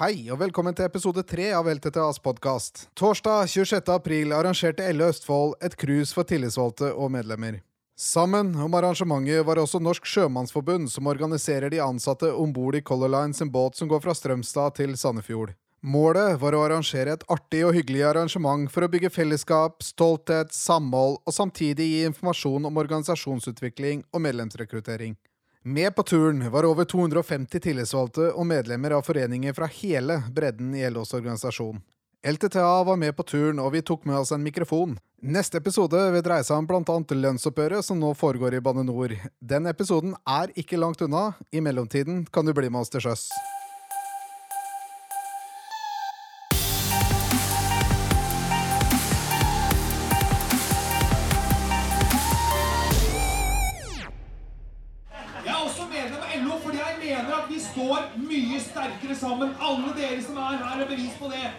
Hei, og velkommen til episode tre av LTTAs podkast. Torsdag 26. april arrangerte Elle Østfold et cruise for tillitsvalgte og medlemmer. Sammen om arrangementet var også Norsk Sjømannsforbund, som organiserer de ansatte om bord i Color Line sin båt som går fra Strømstad til Sandefjord. Målet var å arrangere et artig og hyggelig arrangement for å bygge fellesskap, stolthet, samhold og samtidig gi informasjon om organisasjonsutvikling og medlemsrekruttering. Med på turen var over 250 tillitsvalgte og medlemmer av foreninger fra hele bredden i LOs organisasjon. LTTA var med på turen, og vi tok med oss en mikrofon. Neste episode vil dreie seg om bl.a. lønnsoppgjøret som nå foregår i Bane NOR. Den episoden er ikke langt unna. I mellomtiden kan du bli med oss til sjøs. Sammen. Alle dere som er her, er bevis på det.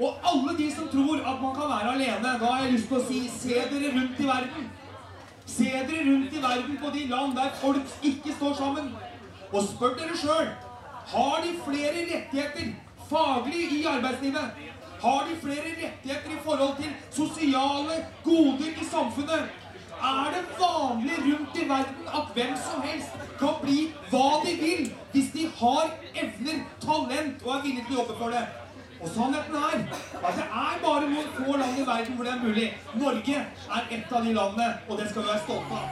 Og alle de som tror at man kan være alene, da har jeg lyst til å si se dere rundt i verden. Se dere rundt i verden på de land der folk ikke står sammen. Og spør dere sjøl har de flere rettigheter faglig i arbeidslivet. Har de flere rettigheter i forhold til sosiale goder i samfunnet? Er det vanlig rundt i verden at hvem som helst kan bli hva de vil hvis de har evner, talent og er villig til å jobbe for det? Og sannheten er at det er bare noen få land i verden hvor det er mulig. Norge er et av de landene, og det skal vi være stolte av.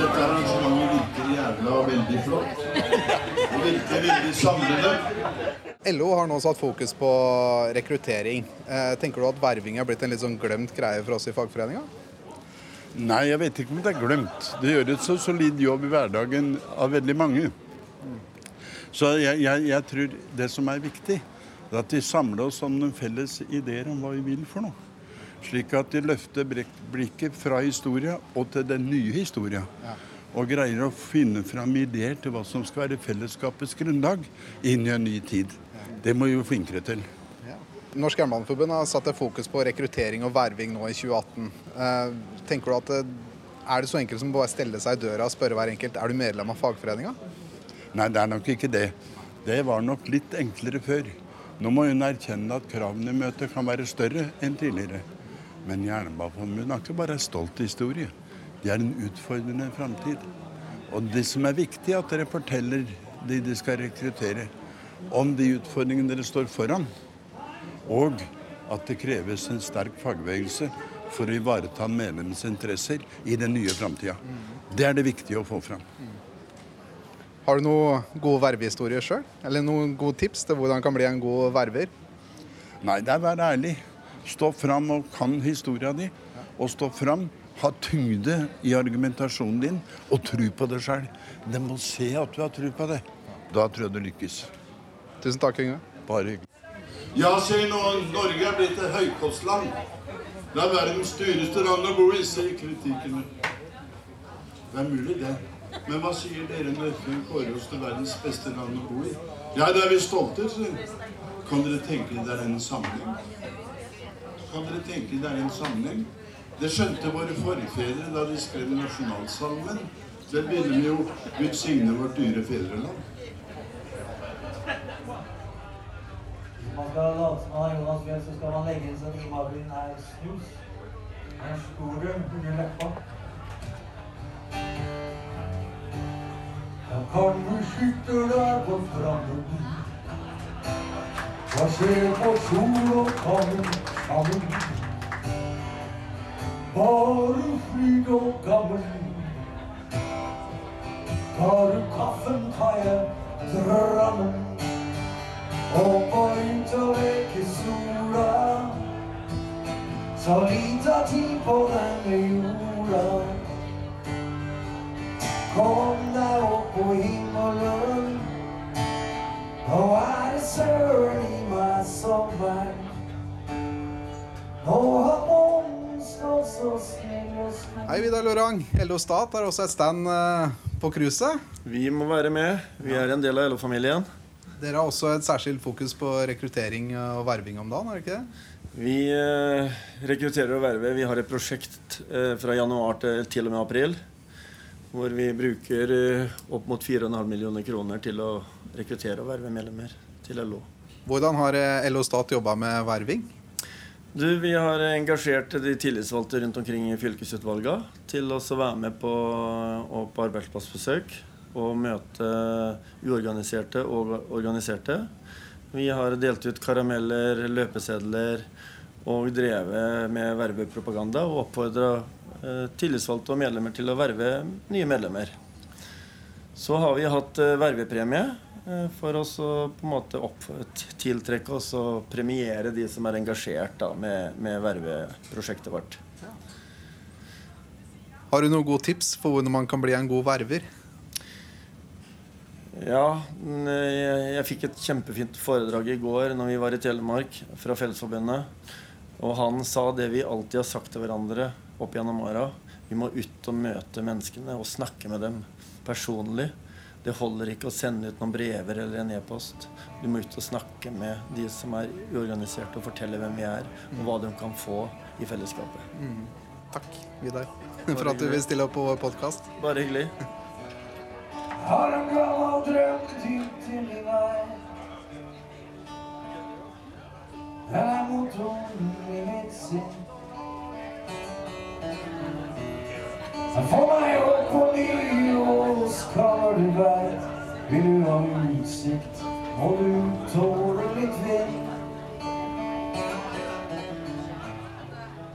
Dette arrangementet virker jævla veldig flott. Det virker veldig samlende. LO har nå satt fokus på rekruttering. Eh, tenker du at verving er blitt en litt sånn glemt greie for oss i fagforeninga? Nei, jeg vet ikke om det er glemt. Det gjøres så solid jobb i hverdagen av veldig mange. Så jeg, jeg, jeg tror det som er viktig, er at vi samler oss om noen felles ideer om hva vi vil for noe. Slik at de løfter blikket fra historia og til den nye historia. Og greier å finne fram ideer til hva som skal være fellesskapets grunnlag inn i en ny tid. Det må vi jo flinkere til. Norsk Jernbaneforbund har satt fokus på rekruttering og verving nå i 2018. Eh, tenker du at det, Er det så enkelt som bare å stelle seg i døra og spørre hver enkelt er du medlem av fagforeninga? Nei, det er nok ikke det. Det var nok litt enklere før. Nå må hun erkjenne at kravene i møtet kan være større enn tidligere. Men Jernbaneforbundet har ikke bare en stolt historie. De er en utfordrende framtid. Og det som er viktig, er at dere forteller de de skal rekruttere, om de utfordringene dere står foran. Og at det kreves en sterk fagbevegelse for å ivareta medlemmenes interesser i den nye framtida. Det er det viktige å få fram. Har du noen gode vervehistorier sjøl? Eller noen gode tips til hvordan kan bli en god verver? Nei, det er å være ærlig. Stå fram og kan historia di. Og stå fram. Ha tyngde i argumentasjonen din, og tro på det sjøl. De må se at du har tro på det. Da tror jeg du lykkes. Tusen takk, Inge. Bare hyggelig. Ja, sier nå Norge er blitt et høykostland. Det er verdens dyreste land å bo i, sier kritikerne. Det er mulig, det. Men hva sier dere når FN kårer oss til verdens beste land å bo i? Ja, det er vi stolte sier Kan dere tenke det er en sammenheng? Kan dere tenke det er en sammenheng? Det skjønte våre forfedre da de skrev nasjonalsalmen. Det begynner jo Gud signe vårt dyre fedreland. Man skal late som man har Jonas Fjell, så skal man legge inn sånn imagrin her snus. En skorum under leppa. Sitte der på stranden og se på sol og kammen sammen. Og leker sola. Så lita tid på denne jorda. Kom deg opp på himmelen. Nå er det søren i meg sommer. Nå har månen Hei, Vidar Lorang. LO Stat har også et stand eh, på cruiset. Vi må være med. Vi er en del av LO-familien. Dere har også et særskilt fokus på rekruttering og verving om dagen, er det ikke det? Vi eh, rekrutterer og verver. Vi har et prosjekt eh, fra januar til, til og med april. Hvor vi bruker opp mot 4,5 millioner kroner til å rekruttere og verve medlemmer til LO. Hvordan har LO Stat jobba med verving? Du, Vi har engasjert de tillitsvalgte rundt omkring i fylkesutvalgene til å være med på, på arbeidsplassbesøk og møte uorganiserte og organiserte. Vi har delt ut karameller, løpesedler og drevet med vervepropaganda og oppfordra eh, tillitsvalgte og medlemmer til å verve nye medlemmer. Så har vi hatt eh, vervepremie for oss å på en måte opp, tiltrekke oss og premiere de som er engasjert da, med, med verveprosjektet vårt. Har du noen gode tips for hvordan man kan bli en god verver? Ja, jeg, jeg fikk et kjempefint foredrag i går når vi var i Telemark fra Fellesforbundet. Og han sa det vi alltid har sagt til hverandre opp gjennom åra. Vi må ut og møte menneskene og snakke med dem personlig. Det holder ikke å sende ut noen brever eller en e-post. Du må ut og snakke med de som er uorganiserte, og fortelle hvem vi er, og hva de kan få i fellesskapet. Takk, Vidar, for at du vil stille opp på vår podkast. Bare hyggelig. Har en gammel drøm dypt til meg. er motoren i mitt sinn. Så få meg du veit. Vil du ha utsikt, må du tåle litt vind.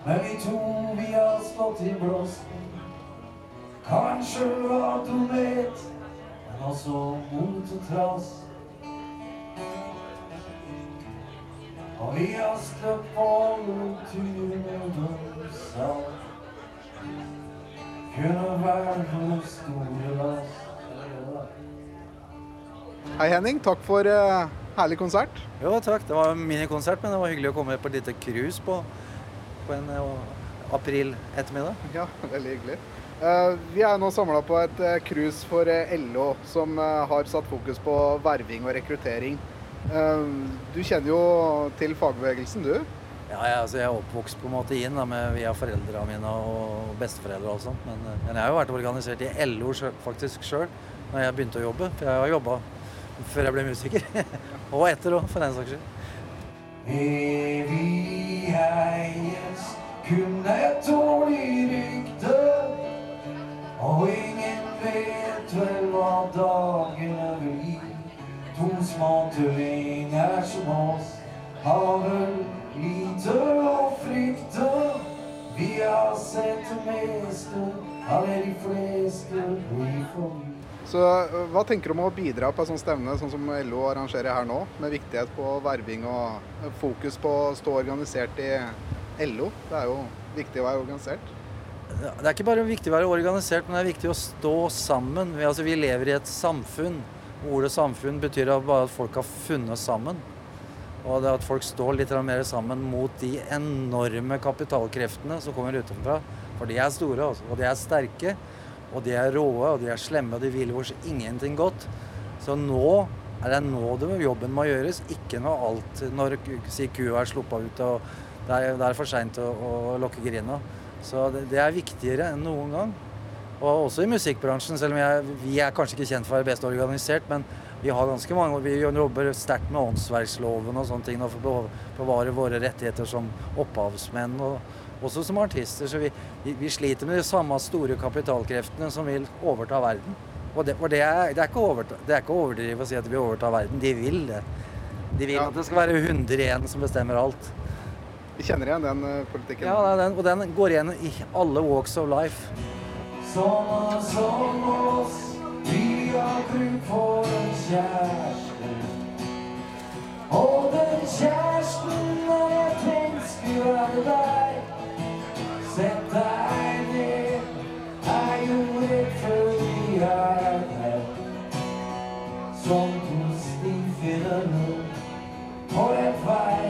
Men vi to, vi har stått i blåsten. Kanskje var dumhet, men også mot og trass. Og vi har støtt på alle turene de sa. Kunne være for store lass. Hei, Henning. Takk for uh, herlig konsert. Jo, takk. Det var en minikonsert, men det var hyggelig å komme på et lite cruise på, på en uh, april ettermiddag. Ja, veldig hyggelig. Uh, vi er nå samla på et eh, cruise for eh, LO, som eh, har satt fokus på verving og rekruttering. Eh, du kjenner jo til fagbevegelsen, du? Ja, jeg, altså, jeg er oppvokst på en måte inn da, med, via foreldrene mine og besteforeldre og sånt. Men, eh, men jeg har jo vært organisert i LO faktisk sjøl når jeg begynte å jobbe. For jeg har jobba før jeg ble musiker. og etter òg, for den saks skyld. heies kun et dårlig rykte. Og ingen vet vel hva dagene vil gi. To små tullinger som oss har vel lite å frykte. Vi har sett det meste, alle de fleste blir forbi. Så eh, hva tenker du om å bidra på et sånt stevne sånn som LO arrangerer her nå, med viktighet på verving og eh, fokus på å stå organisert i LO? Det er jo viktig å være organisert. Det er ikke bare viktig å være organisert, men det er viktig å stå sammen. Vi, altså, vi lever i et samfunn. Ordet samfunn betyr bare at folk har funnet sammen. Og det at folk står litt mer sammen mot de enorme kapitalkreftene som kommer utenfra. For de er store, altså, og de er sterke. Og de er råe, og de er slemme, og de vil oss ingenting godt. Så nå er det nå det jobben må gjøres, ikke når alt Når kua er sluppet ut og det er, det er for seint å, å lukke grinda. Så det, det er viktigere enn noen gang. Og også i musikkbransjen, selv om jeg, vi er kanskje ikke kjent for å være best organisert, men vi har ganske mange, vi jobber sterkt med åndsverksloven og sånne ting og for å bevare våre rettigheter som opphavsmenn og også som artister. Så vi, vi, vi sliter med de samme store kapitalkreftene som vil overta verden. Og det, og det, er, det, er ikke overta, det er ikke overdrive å si at de vil overta verden. De vil det. De vil Ja. at det skal være 100 igjen som bestemmer alt. Vi kjenner igjen den eh, politikken. Ja, den, og den går igjen i alle walks of life. Sånne som oss, vi har bruk for en kjæreste. Og den kjæresten er et menneske, er det deg. Sett deg ned, er jo det fordi jeg er her. Som to stifinnere på en vei.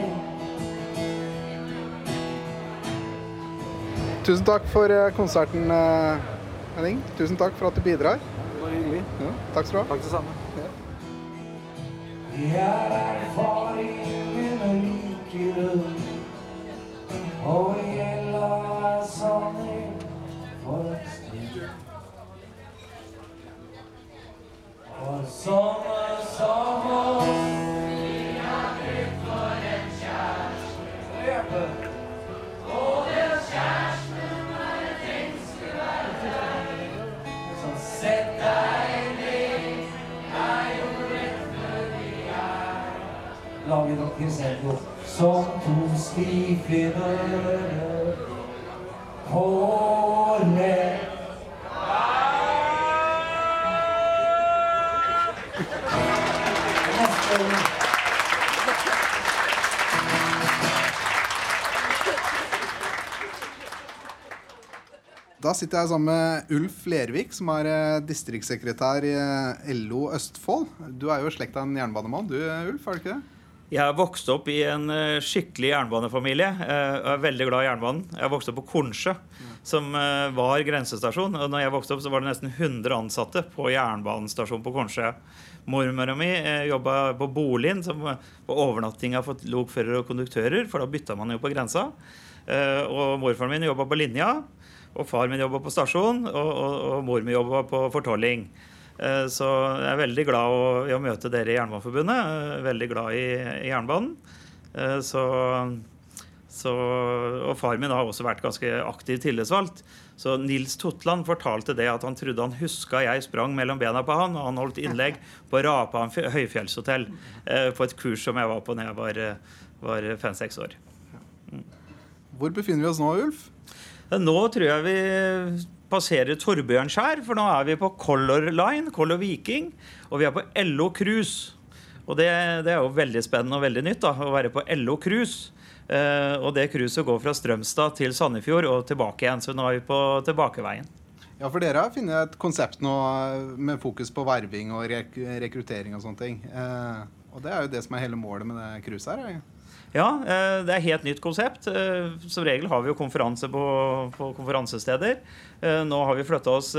Tusen takk for eh, konserten, eh, Henning. Tusen takk for at du bidrar. Bare hyggelig. Ja, takk skal du ha. Takk det samme. Jeg er erfaringene like rundt. og gjelda sanning for en stund. For sånne som oss Hjelpe. Så sett deg ned, jeg og rettferdig er. Lager dere selv som to skrivfinner på lett. Da sitter jeg sammen med Ulf Lervik, som er eh, distriktssekretær i eh, LO Østfold. Du er jo slekta en jernbanemann, du Ulf, er du ikke det? Jeg har vokst opp i en eh, skikkelig jernbanefamilie. eh, og er veldig glad i jernbanen. Jeg har vokst opp på Kornsjø, som eh, var grensestasjon. Og når jeg vokste opp, så var det nesten 100 ansatte på jernbanestasjonen på Kornsjø. Mormora mi jobba på Bolin, som på overnattinga for lokførere og konduktører, for da bytta man jo på grensa. Og morfaren min jobba på linja. Og far min jobba på stasjon, og, og, og mor mi jobba på fortolling. Eh, Så jeg er veldig glad å- i å møte dere i Jernbaneforbundet. Er Veldig glad i, i jernbanen. Eh, Så, så, og far min har også vært ganske aktiv tillitsvalgt. Så Nils Totland fortalte det at han trodde han huska jeg sprang mellom bena på han, og han holdt innlegg på Rapan fj- høyfjellshotell eh, på et kurs som jeg var på da jeg var, eh, var fem-seks år. Hvor befinner vi oss nå, Ulf? Eh, Nå tror jeg vi passerer Torbjørnskjær, for nå er vi på Color Line, Color Viking, og vi er på LO Cruise. Og det, det er jo veldig spennende og veldig nytt da, å være på LO Cruise. Eh, og det cruiset går fra Strømstad til Sandefjord og tilbake igjen, så nå er vi på tilbakeveien. Ja, for dere har funnet et konsept nå eh, med fokus på verving og rek rekruttering og sånne ting. Eh, og det er jo det som er hele målet med det cruiset her. er det? Ja, eh, det er helt nytt konsept. Eh, Som regel har vi jo konferanse på, på konferansesteder. Eh, Nå har vi flytta oss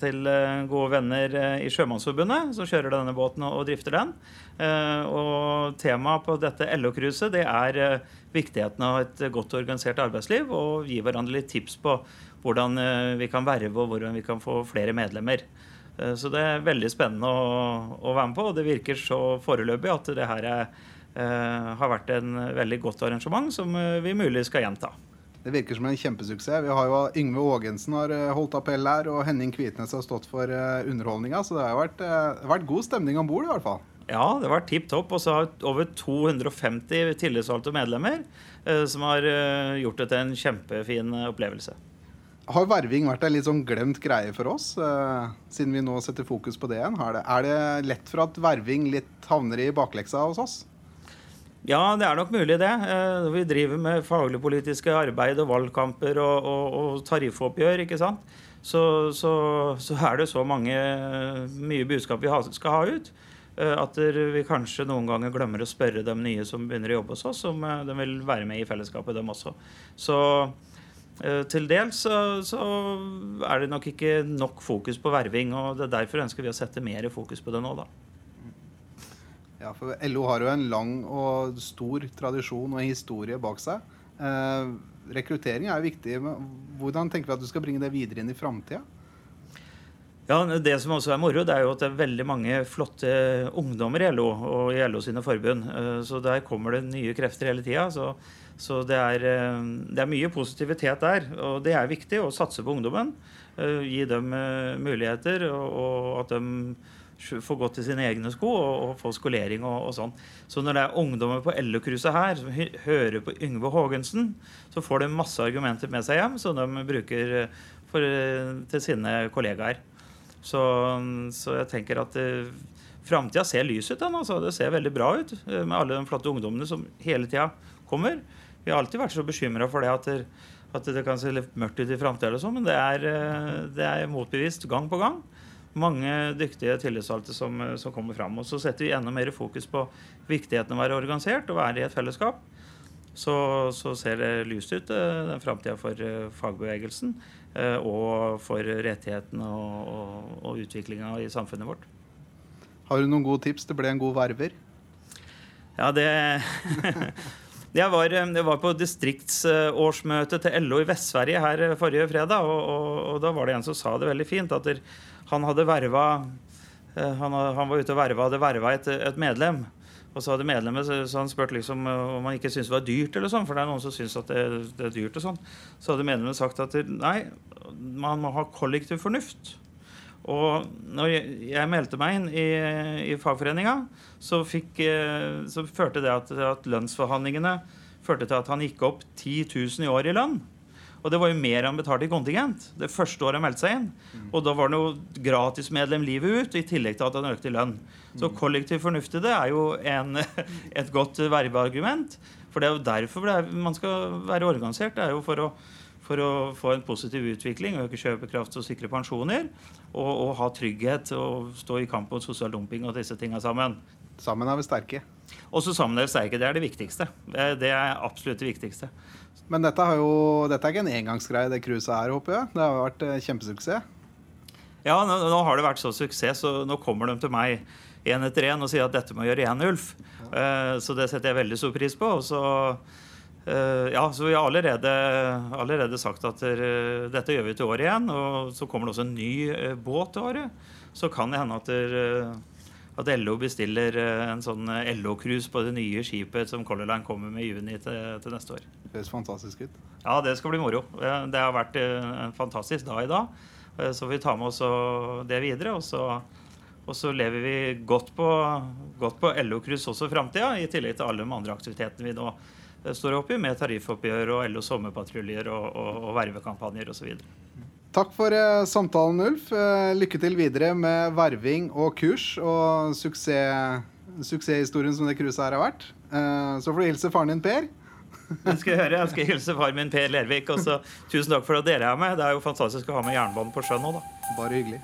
til gode venner i Sjømannsforbundet, som kjører denne båten og drifter den. Og temaet på dette LO-cruiset det er viktigheten av et godt organisert arbeidsliv og gi hverandre litt tips på hvordan vi kan verve og hvordan vi kan få flere medlemmer. Så det er veldig spennende å, å være med på, og det virker så foreløpig at det her er har vært en veldig godt arrangement som eh, vi mulig skal gjenta. Det virker som en kjempesuksess. Vi har jo Yngve Aagensen har eh, holdt appell her, og Henning Kvitnes har stått for underholdninga. Så det har vært, eh, vært god stemning om bord, i hvert fall. Ja, det var tipp topp. Og så har over 250 tillitsvalgte medlemmer eh, som har eh, gjort det til en kjempefin eh, opplevelse. Har verving vært en litt sånn glemt greie for oss, eh, siden vi nå setter fokus på det igjen? Er det lett for at verving litt havner i bakleksa hos oss? Ja, det er nok mulig, det. Eh, Vi driver med faglig-politiske arbeid og valgkamper og, og, og tariffoppgjør, ikke sant. Så, så, så er det så mange, mye budskap vi skal ha ut, eh, at vi kanskje noen ganger glemmer å spørre dem nye som begynner å jobbe hos oss, om eh, de vil være med i fellesskapet, dem også. Så til dels så, så er det nok ikke nok fokus på verving, og det er derfor ønsker vi å sette mer fokus på det nå, da. Ja, for LO har jo en lang og stor tradisjon og historie bak seg. Eh, rekruttering er jo viktig. Men hvordan tenker vi at du skal bringe det videre inn i framtida? Ja, Det som også er moro, det er jo at det er veldig mange flotte ungdommer i LO og i LO sine forbund. Eh, Så der kommer det nye krefter hele tida. Så, så det, er, eh, det er mye positivitet der. Og det er viktig å satse på ungdommen. eh, Gi dem muligheter, og, og at de får gått i sine egne sko og, og få skolering og, og sånn. Så når det er ungdommer på LO-cruiset her som hører på Yngve Haagensen, så får de masse argumenter med seg hjem som de bruker eh, for, eh, til sine kollegaer. Så, så jeg tenker at uh, framtida ser lys ut. Altså. Det ser veldig bra ut eh, med alle de flotte ungdommene som hele tida kommer. Vi har alltid vært så bekymra for det at, det at det kan se litt mørkt ut i framtida, sånn, men det er, eh, det er motbevist gang på gang. Mange dyktige tillitsvalgte som, eh, som kommer fram. Og så setter vi enda mer fokus på viktigheten av å være organisert og være i et fellesskap. Så, så ser det lyst ut, eh, den framtida for eh, fagbevegelsen og for rettighetene og, og, og utviklinga i samfunnet vårt. Har du noen gode tips Det ble en god verver? Ja, det Jeg var, eh, jeg var på distriktsårsmøte til LO i Vest-Sverige her eh, forrige fredag, og, og, og, da var det en som sa det veldig fint, at der, han hadde verva eh, han, han, var ute og verva, hadde verva et, et, medlem. Og så hadde medlemmet så han spurt liksom om han ikke syntes det var dyrt, eller sånn, for det er noen som syns at det, det, er dyrt. og sånn. Så hadde medlemmet sagt at nei, man må ha kollektiv fornuft. Og når jeg, meldte meg inn i, i fagforeninga, så, fikk, eh, så, førte det at, at, lønnsforhandlingene førte til at han gikk opp 10 000 i år i lønn. Og det var jo mer han betalte i kontingent det første året han meldte seg inn. Og da var han jo gratismedlem livet ut, i tillegg til at han økte i lønn. Så kollektiv fornuft i det er jo en, et godt verveargument. For det er jo derfor er, man skal være organisert. Det er jo for å for å få en positiv utvikling, øke kjøpekraft og sikre pensjoner. Og, og, ha trygghet og stå i kamp mot sosial dumping og disse tinga sammen. Sammen er vi sterke. Også sammen er vi sterke. Det er det viktigste. Det er absolutt det viktigste. Men dette, jo, dette er ikke en engangsgreie, det cruiset her, håper jeg? Det har vært eh, kjempesuksess? Ja, nå, nå, har det vært så suksess, så nå kommer de til meg én etter én og sier at dette må gjøre igjen, Ulf. Ja. Uh, så det setter jeg veldig stor pris på. Og så Eh, ja, så Vi har allerede, allerede sagt at der, dette gjør vi til året igjen. Og så kommer det også en ny eh, båt til året. Så kan det hende at, der, at LO bestiller eh, en sånn LO-cruise på det nye skipet som Color Line kommer med i juni til, til neste år. Det høres fantastisk ut. Ja, det skal bli moro. Det har vært en fantastisk dag i dag. Så vi tar med oss det videre. og så og så lever vi godt på, godt på LO-cruise også i framtida, i tillegg til alle de andre aktivitetene vi nå står oppi, med tariffoppgjør og LO sommerpatruljer og, og, og vervekampanjer osv. Takk for uh, samtalen, Ulf. Uh, lykke til videre med verving og kurs og suksess, suksesshistorien som det cruiset her har vært. Så får du hilse faren din Per. Det skal jeg høre. Jeg skal hilse far min Per Lervik. Og så tusen takk for at dere er med. Det er jo fantastisk å ha med jernbanen på sjøen nå, da. Bare hyggelig.